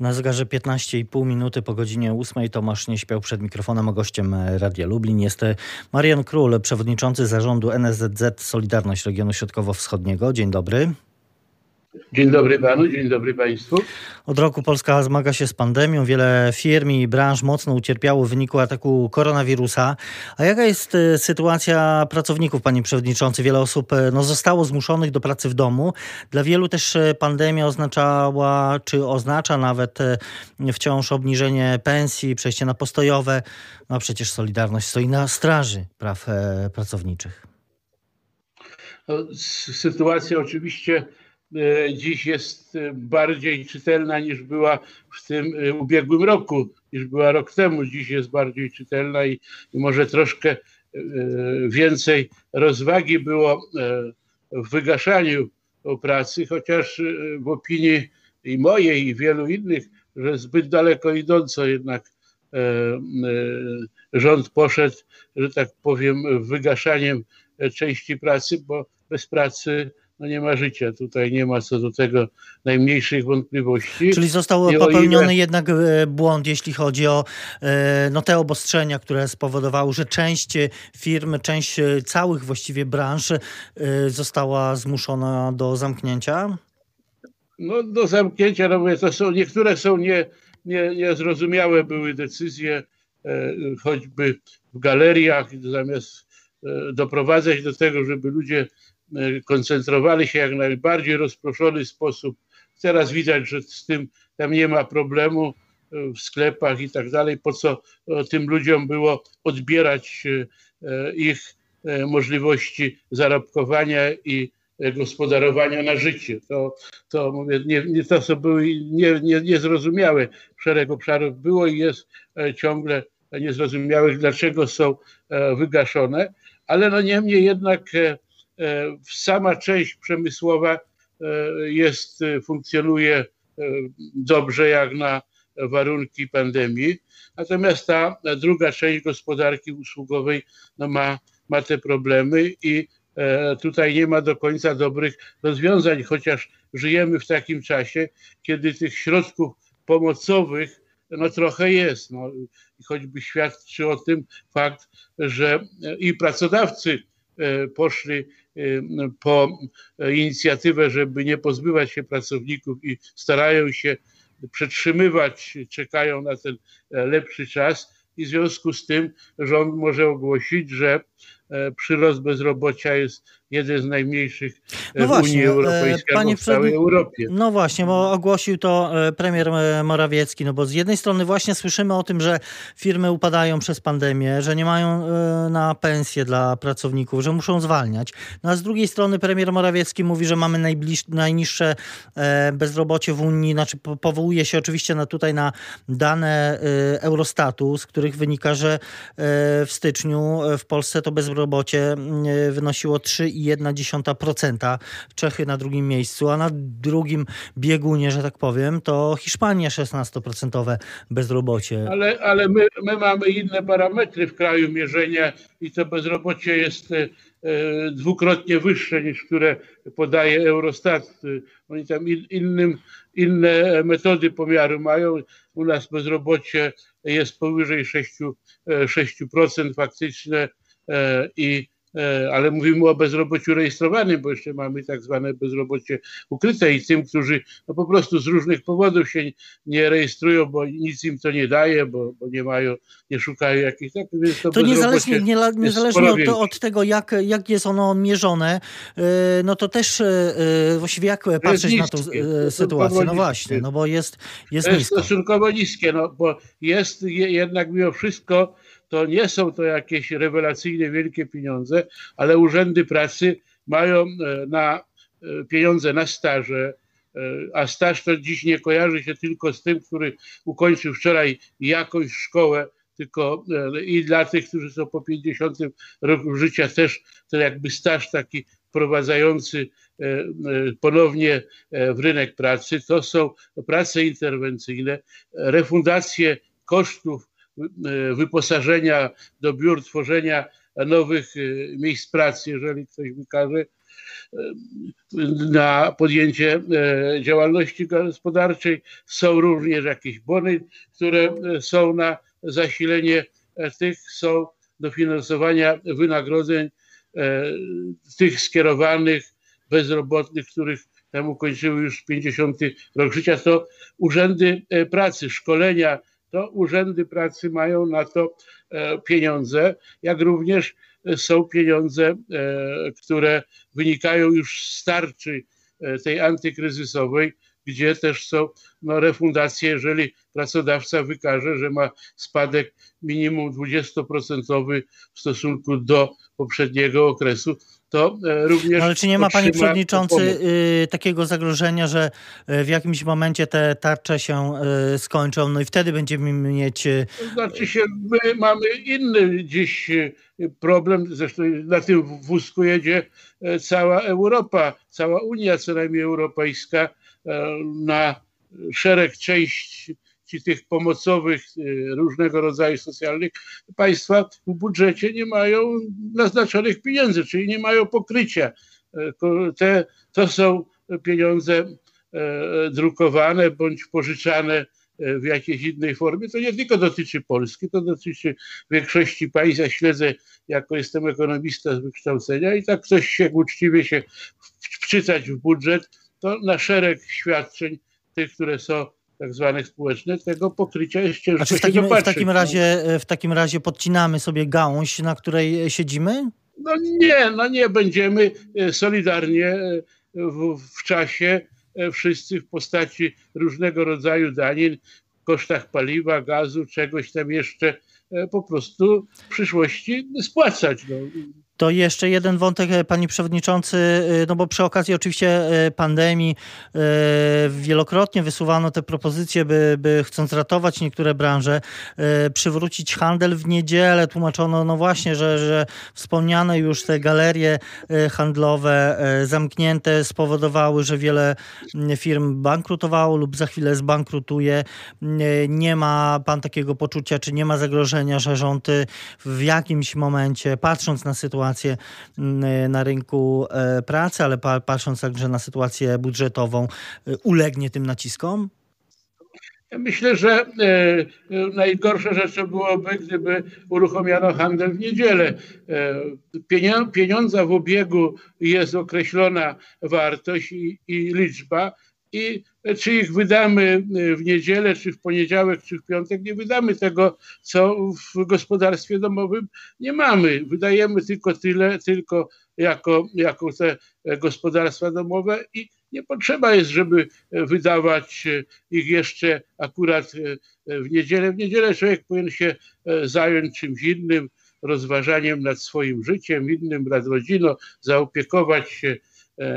Na zegarze 15,5 minuty po godzinie 8 Tomasz nie śpiał przed mikrofonem, a gościem Radia Lublin jest Marian Król, przewodniczący zarządu NSZZ Solidarność Regionu Środkowo-Wschodniego. Dzień dobry. Dzień dobry panu, dzień dobry państwu. Od roku Polska zmaga się z pandemią. Wiele firm i branż mocno ucierpiało w wyniku ataku koronawirusa. A jaka jest e, sytuacja pracowników, panie przewodniczący? Wiele osób e, no, zostało zmuszonych do pracy w domu. Dla wielu też e, pandemia oznaczała, czy oznacza nawet wciąż obniżenie pensji, przejście na postojowe. No a przecież Solidarność stoi na straży praw pracowniczych. No, sytuacja oczywiście dziś jest e, bardziej czytelna niż była w tym e, ubiegłym roku, niż była rok temu. Dziś jest bardziej czytelna i, i może troszkę więcej rozwagi było w wygaszaniu pracy, chociaż w opinii i mojej, i wielu innych, że zbyt daleko idąco jednak rząd poszedł, że tak powiem, wygaszaniem części pracy, bo bez pracy no nie ma życia. Tutaj nie ma co do tego najmniejszych wątpliwości. Czyli został popełniony ile... jednak e, błąd, jeśli chodzi o e, no, te obostrzenia, które spowodowały, że część firm, część e, całych właściwie branż została zmuszona do zamknięcia? No do zamknięcia, no mówię, to są, niektóre są nie, nie, niezrozumiałe były decyzje, choćby w galeriach, zamiast doprowadzać do tego, żeby ludzie E, koncentrowali się jak najbardziej rozproszony sposób. Teraz widać, że z tym tam nie ma problemu e, w sklepach i tak dalej. Po co e, tym ludziom było odbierać ich możliwości zarobkowania i gospodarowania na życie. To, to mówię, nie, nie, to co były nie, nie. Szereg obszarów było i jest ciągle niezrozumiałych, dlaczego są wygaszone, ale no niemniej jednak E, sama część przemysłowa e, jest, e, funkcjonuje dobrze jak na warunki pandemii. Natomiast ta druga część gospodarki usługowej no ma, ma te problemy i tutaj nie ma do końca dobrych rozwiązań, chociaż żyjemy w takim czasie, kiedy tych środków pomocowych no trochę jest. No, choćby świadczy o tym fakt, że i pracodawcy poszli po inicjatywę, żeby nie pozbywać się pracowników i starają się przetrzymywać, czekają na ten lepszy czas. I w związku z tym rząd może ogłosić, że e, przyrost bezrobocia jest jeden z najmniejszych no w właśnie, Unii e, Europejskiej Panie w całej Europie. No właśnie, bo ogłosił to e, premier Morawiecki, no bo z jednej strony właśnie słyszymy o tym, że firmy upadają przez pandemię, że nie mają na pensje dla pracowników, że muszą zwalniać. No a z drugiej strony premier Morawiecki mówi, że mamy najbliż, najniższe bezrobocie w Unii, znaczy powołuje się oczywiście na, tutaj na dane Eurostatu, z których wynika, że e, w styczniu e, w Polsce to bezrobocie e, wynosiło 3,1%. Czechy na drugim miejscu, a na drugim biegunie, że tak powiem, to Hiszpania 16% bezrobocie. Ale, ale my, my mamy inne parametry w kraju mierzenia i to bezrobocie jest dwukrotnie wyższe niż które podaje Eurostat. Oni tam innym, inne metody pomiaru mają. U nas bezrobocie jest powyżej 6%, 6% e, faktyczne e, i e, ale mówimy o bezrobociu rejestrowanym, bo jeszcze mamy tak zwane bezrobocie ukryte i tym, którzy no po prostu z różnych powodów się nie rejestrują, bo nic im to nie daje, bo, bo nie mają, nie szukają jakichś tak, więc to, to niezależnie, nie, niezależnie od, od, tego, jak, jak jest ono mierzone, no to też właściwie jak patrzeć na tą sytuację? No właśnie, no bo jest, jest jest nisko. stosunkowo niskie, no bo jest jednak mimo wszystko to nie są to jakieś rewelacyjne wielkie pieniądze, ale urzędy pracy mają e, na e, pieniądze na staże, e, a staż to dziś nie kojarzy się tylko z tym, który ukończył wczoraj jakąś szkołę, tylko i dla tych, którzy są po 50 roku życia też to jakby staż taki wprowadzający ponownie w rynek pracy. To są prace interwencyjne, refundacje kosztów wyposażenia do biur, tworzenia nowych e, miejsc pracy, jeżeli ktoś wykaże na podjęcie działalności gospodarczej. Są również jakieś bony, które są na zasilenie tych, są dofinansowania wynagrodzeń tych skierowanych bezrobotnych, których tam ukończyły już 50 rok życia, to urzędy e, pracy, szkolenia, to urzędy pracy mają na to e, pieniądze, jak również e, są pieniądze, które wynikają już z tarczy tej antykryzysowej, gdzie też są no, refundacje, jeżeli pracodawca wykaże, że ma spadek minimum 20% w stosunku do poprzedniego okresu, to e, również. No, ale czy nie ma, panie przewodniczący, y, takiego zagrożenia, że y, w jakimś momencie te tarcze się y, skończą, no i wtedy będziemy mieć. To znaczy się, my mamy inny dziś problem, zresztą na tym wózku jedzie e, cała Europa, cała Unia, co najmniej europejska, e, na szereg części tych pomocowych, y, różnego rodzaju socjalnych, państwa w budżecie nie mają naznaczonych pieniędzy, czyli nie mają pokrycia. E, te, to są pieniądze e, drukowane bądź pożyczane w jakiejś innej formie. To nie tylko dotyczy Polski, to dotyczy większości państw. Ja śledzę, jako jestem ekonomista z wykształcenia i tak ktoś się uczciwie się wczytać w budżet, to na szereg świadczeń, tych, które są tak zwanych społecznych, tego pokrycia jest ciężko znaczy w takim, w takim, razie, w takim razie podcinamy sobie gałąź, na której siedzimy? No nie, no nie będziemy e, solidarnie e, w, w czasie e, wszyscy w postaci różnego rodzaju danin, kosztach paliwa, gazu, czegoś tam jeszcze po prostu w przyszłości spłacać. No. To jeszcze jeden wątek, e, panie przewodniczący, e, no bo przy okazji oczywiście e, pandemii wielokrotnie wysuwano te propozycje, by, by chcąc ratować niektóre branże, przywrócić handel w niedzielę. Tłumaczono no właśnie, że, że wspomniane już te galerie handlowe zamknięte spowodowały, że wiele firm bankrutowało lub za chwilę zbankrutuje. Nie ma pan takiego poczucia, czy nie ma zagrożenia, że rząd w jakimś momencie, patrząc na sytuację, sytuację mm, na rynku e, pracy, ale patrząc także na sytuację budżetową, e, ulegnie tym naciskom? Myślę, że e, najgorsze rzeczy byłoby, gdyby uruchomiono handel w niedzielę. Pieniądza w obiegu jest określona wartość i, i liczba i czy ich wydamy w niedzielę, czy w poniedziałek, czy w piątek, nie wydamy tego, co w gospodarstwie domowym nie mamy. Wydajemy tylko tyle, tylko jako, jako te gospodarstwa domowe i nie potrzeba jest, żeby wydawać ich jeszcze akurat w niedzielę. W niedzielę człowiek powinien się zająć czymś innym, rozważaniem nad swoim życiem, innym nad rodziną, zaopiekować się E,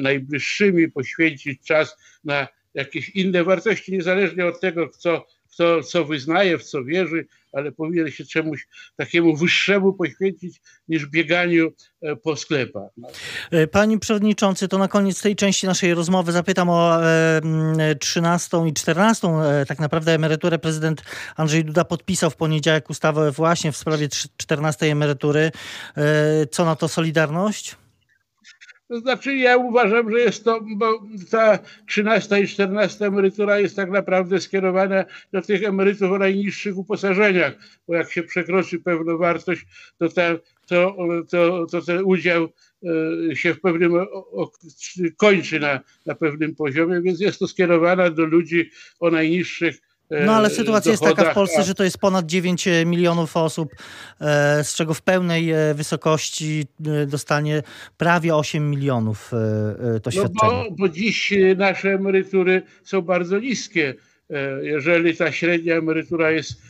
najbliższymi, poświęcić czas na jakieś inne wartości, niezależnie od tego, kto, kto co wyznaje, w co wierzy, ale powinien się czemuś takiemu wyższemu poświęcić niż bieganiu e, po sklepach. E, Panie Przewodniczący, to na koniec tej części naszej rozmowy zapytam o 13 i 14 tak naprawdę emeryturę. Prezydent Andrzej Duda podpisał w poniedziałek ustawę właśnie w sprawie 14 emerytury. Co na to Solidarność? To znaczy ja uważam, że jest to, bo ta 13 i 14 emerytura jest tak naprawdę skierowana do tych emerytów o najniższych uposażeniach, bo jak się przekroczy pewną wartość, to, ta, to, to, to ten udział e, się w pewnym kończy na, na pewnym poziomie, więc jest to skierowana do ludzi o najniższych no ale sytuacja jest taka w Polsce, że to jest ponad 9 milionów osób, e, z czego w pełnej e, wysokości e, dostanie prawie 8 milionów to świadczenie. No bo, bo dziś nasze emerytury są bardzo niskie. Jeżeli ta średnia emerytura jest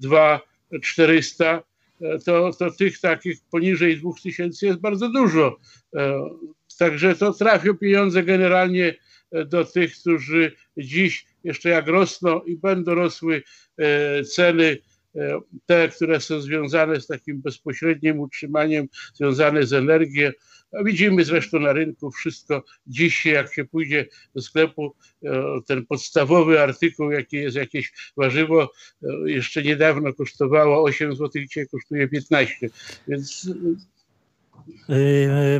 2,400, to, to tych takich poniżej 2000 jest bardzo dużo. Także to trafią pieniądze generalnie do tych, którzy dziś jeszcze jak rosną i będą rosły e, ceny, e, te, które są związane z takim bezpośrednim utrzymaniem, związane z energią. Widzimy zresztą na rynku wszystko dziś, jak się pójdzie do sklepu, e, ten podstawowy artykuł, jaki jest jakieś warzywo, jeszcze niedawno kosztowało 8 zł, dzisiaj kosztuje 15. Więc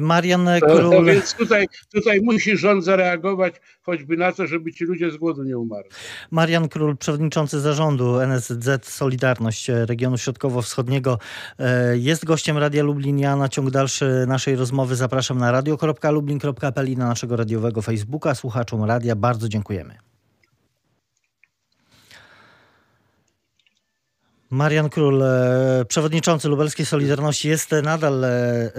Marian Król... No, więc tutaj, tutaj musi rząd zareagować choćby na to, żeby ci ludzie z głodu nie umarli. Marian Król, przewodniczący zarządu NSZ Solidarność Regionu Środkowo-Wschodniego e, jest gościem Radia Lublin. Ja na ciąg dalszy naszej rozmowy zapraszam na radio.lublin.pl i na naszego radiowego Facebooka. Słuchaczom radia bardzo dziękujemy. Marian Król, e, przewodniczący Lubelskiej Solidarności, jest nadal e,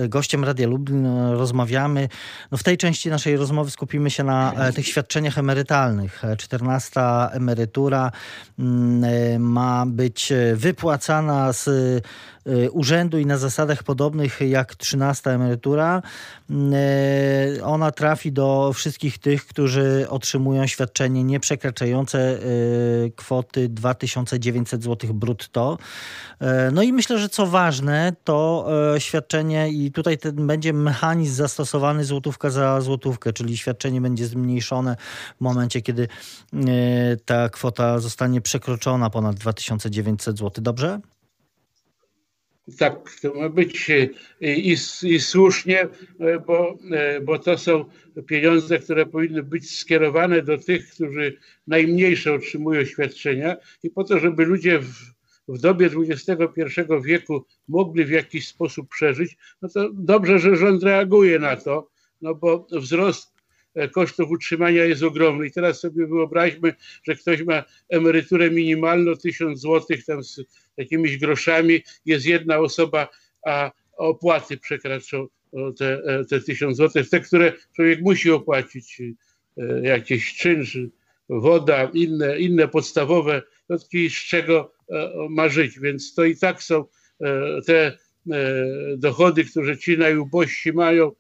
gościem Radia Lublin. Rozmawiamy. No w tej części naszej rozmowy skupimy się na e, tych świadczeniach emerytalnych. 14 emerytura mm, ma być wypłacana z urzędu i na zasadach podobnych jak 13 emerytura. Y, ona trafi do wszystkich tych, którzy otrzymują świadczenie nieprzekraczające y, kwoty 2900 zł brutto. No i myślę, że co ważne, to świadczenie i tutaj ten będzie mechanizm zastosowany złotówka za złotówkę, czyli świadczenie będzie zmniejszone w momencie, kiedy ta kwota zostanie przekroczona ponad 2900 zł. Dobrze? Tak to ma być e, i, i słusznie, e, bo, e, bo to są pieniądze, które powinny być skierowane do tych, którzy najmniejsze otrzymują świadczenia i po to, żeby ludzie w, w dobie XXI wieku mogli w jakiś sposób przeżyć, no to dobrze, że rząd reaguje na to, no bo wzrost kosztów utrzymania jest ogromny. I teraz sobie wyobraźmy, że ktoś ma emeryturę minimalną 1000 zł tam z jakimiś groszami, jest jedna osoba, a opłaty przekraczą te, te 1000 zł, te, które człowiek musi opłacić, e, jakieś czynsz, woda, inne, inne podstawowe środki, z czego e, ma żyć. Więc to i tak są e, te dochody, które ci najubożsi mają,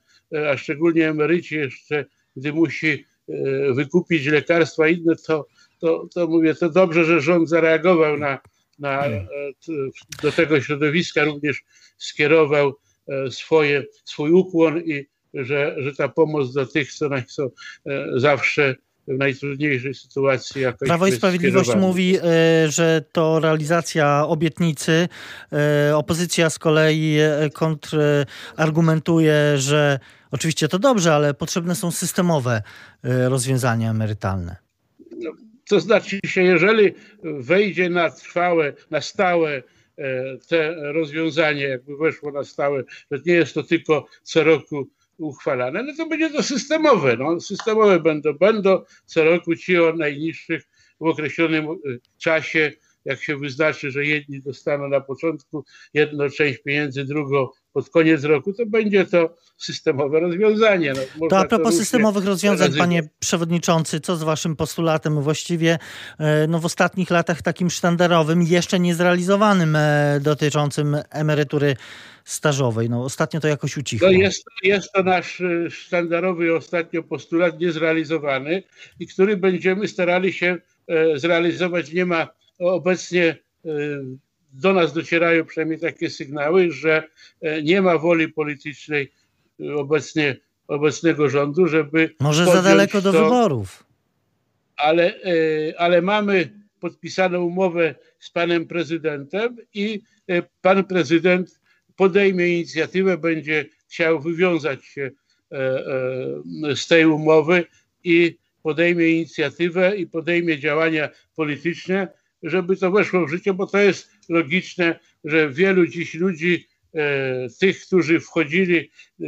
a szczególnie emeryci jeszcze, gdy musi wykupić lekarstwa inne, to, to, to mówię, to dobrze, że rząd zareagował na, na, e, do tego środowiska również skierował e, swoje, swój ukłon i że, że ta pomoc do tych, co są e, zawsze w najtrudniejszej sytuacji jakoś Prawo i Sprawiedliwość mówi, że to realizacja obietnicy. Opozycja z kolei kontrargumentuje, że oczywiście to dobrze, ale potrzebne są systemowe rozwiązania emerytalne. To znaczy się, jeżeli wejdzie na trwałe, na stałe e, te rozwiązanie, jakby weszło na stałe, że nie jest to tylko co roku uchwalane, no to będzie to systemowe. No, systemowe będą, będą co roku ci o najniższych w określonym e, czasie, jak się wyznaczy, że jedni dostaną na początku jedną część pieniędzy, drugą pod koniec roku, to będzie to systemowe rozwiązanie. No, to a propos to systemowych rozwiązań, panie przewodniczący, co z waszym postulatem właściwie e, no, w ostatnich latach takim sztandarowym, jeszcze niezrealizowanym e, dotyczącym emerytury stażowej? No, ostatnio to jakoś ucichło. No jest, jest to nasz e, sztandarowy ostatnio postulat niezrealizowany i który będziemy starali się zrealizować. Nie ma obecnie do nas docierają przynajmniej takie sygnały, że e, nie ma woli politycznej e, obecnie, obecnego rządu, żeby. Może za daleko do wyborów. Ale, e, ale mamy podpisaną umowę z panem prezydentem i pan prezydent podejmie inicjatywę, będzie chciał wywiązać się z tej umowy i podejmie inicjatywę i podejmie działania polityczne, żeby to weszło w życie, bo to jest logiczne, że wielu dziś ludzi, e, tych, którzy wchodzili e,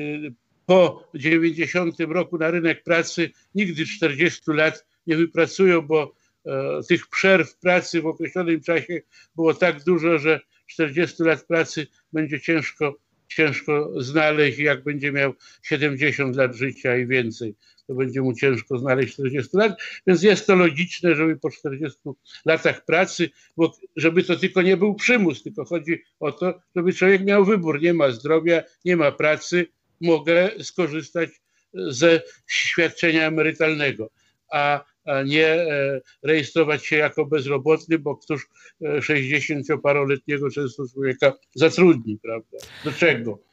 po 90 roku na rynek pracy, nigdy 40 lat nie wypracują, bo e, tych przerw pracy w określonym czasie było tak dużo, że 40 lat pracy będzie ciężko, ciężko znaleźć, jak będzie miał 70 lat życia i więcej to będzie mu ciężko znaleźć 40 lat, więc jest to logiczne, żeby po 40 latach pracy, bo żeby to tylko nie był przymus, tylko chodzi o to, żeby człowiek miał wybór, nie ma zdrowia, nie ma pracy, mogę skorzystać ze świadczenia emerytalnego, a, nie e, rejestrować się jako bezrobotny, bo któż 60-paroletniego e, często człowieka zatrudni, prawda? Do czego?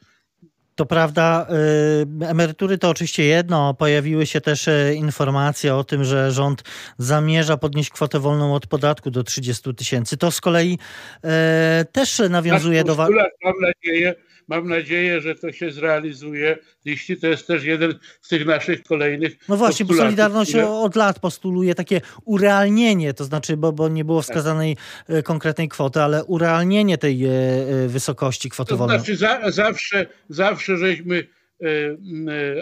To prawda, y, emerytury to oczywiście jedno. Pojawiły się też y, informacje o tym, że rząd zamierza podnieść kwotę wolną od podatku do 30 tysięcy. To z kolei y, też nawiązuje do... Mam nadzieję, mam nadzieję, że to się zrealizuje. Jeśli to jest też jeden z tych naszych kolejnych. No właśnie, bo Solidarność które... od lat postuluje takie urealnienie, to znaczy, bo, bo nie było wskazanej tak. konkretnej kwoty, ale urealnienie tej e, e, wysokości kwoty wolnej. To znaczy, za, zawsze, zawsze żeśmy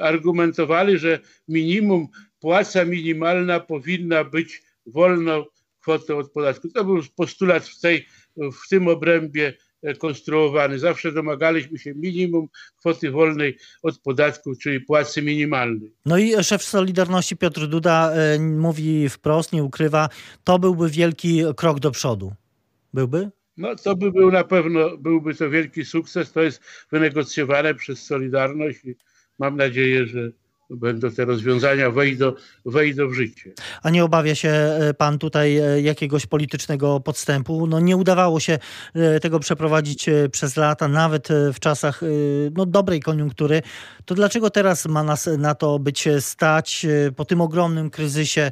argumentowali, że minimum, płaca minimalna powinna być wolną kwotą od podatku. To był postulat w, tej, w tym obrębie E, konstruowany. Zawsze domagaliśmy się minimum kwoty wolnej od podatku, czyli płacy minimalnej. No i szef Solidarności Piotr Duda e, mówi wprost, nie ukrywa, to byłby wielki krok do przodu. Byłby? No to by był na pewno, byłby to wielki sukces. To jest wynegocjowane przez Solidarność i mam nadzieję, że będą te rozwiązania wejdą, wejdą w życie. A nie obawia się e, pan tutaj e, jakiegoś politycznego podstępu? No nie udawało się e, tego przeprowadzić przez lata, nawet w czasach no, dobrej koniunktury. To dlaczego teraz ma nas na to być stać po tym ogromnym kryzysie,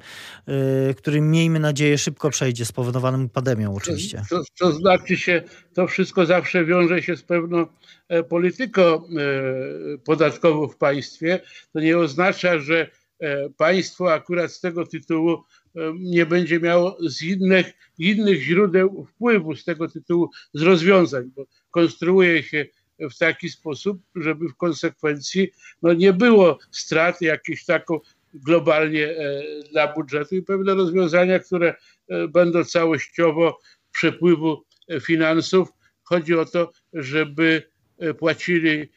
który miejmy nadzieję szybko przejdzie, spowodowanym pandemią oczywiście? To, to, to znaczy się, to wszystko zawsze wiąże się z pewną polityką podatkową w państwie. To nie oznacza, że e, państwo akurat z tego tytułu e, nie będzie miało z innych, innych źródeł wpływu z tego tytułu, z rozwiązań, bo konstruuje się w taki sposób, żeby w konsekwencji no, nie było strat jakichś taką globalnie e, dla budżetu i pewne rozwiązania, które będą całościowo przepływu finansów. Chodzi o to, żeby płacili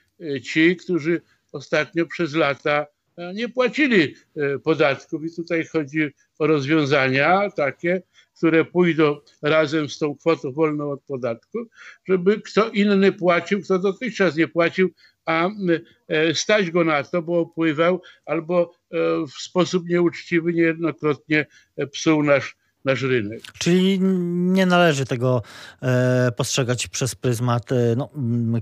ci, którzy ostatnio przez lata E, nie płacili e, podatków. I tutaj chodzi o rozwiązania takie, które pójdą razem z tą kwotą wolną od podatku, żeby kto inny płacił, kto dotychczas nie płacił, a e, stać go na to, bo opływał albo w sposób nieuczciwy niejednokrotnie psuł nasz nasz rynek. Czyli nie należy tego e, postrzegać przez pryzmat e, no,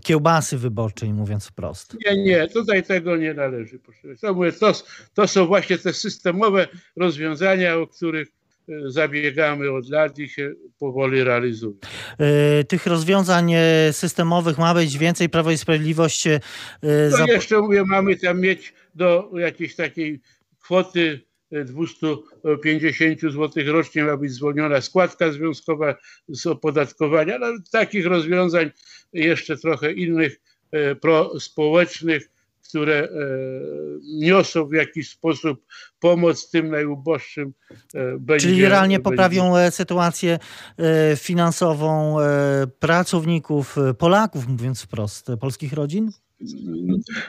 kiełbasy wyborczej, mówiąc wprost. Nie, nie, tutaj tego nie należy postrzegać. To, mówię, to, to są właśnie te systemowe rozwiązania, o których e, zabiegamy od lat i się powoli realizują. E, tych rozwiązań systemowych ma być więcej. Prawo i Sprawiedliwość... No jeszcze mówię, mamy tam mieć do jakiejś takiej kwoty 250 zł rocznie ma być zwolniona składka związkowa z opodatkowania. No, takich rozwiązań jeszcze trochę innych e, prospołecznych, które e, niosą w jakiś sposób pomoc tym najuboższym. E, będzie, Czyli realnie będzie... poprawią sytuację finansową pracowników, Polaków, mówiąc wprost, polskich rodzin?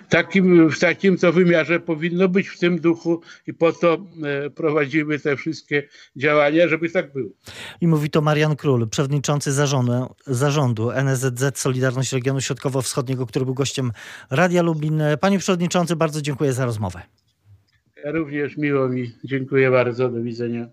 Takim, w takim to wymiarze powinno być w tym duchu i po to e, prowadzimy te wszystkie działania, żeby tak było. I mówi to Marian Król, przewodniczący zarządu, zarządu NSZZ Solidarność Regionu Środkowo-Wschodniego, który był gościem Radia Lublin. Panie przewodniczący, bardzo dziękuję za rozmowę. Ja również miło mi. Dziękuję bardzo. Do widzenia.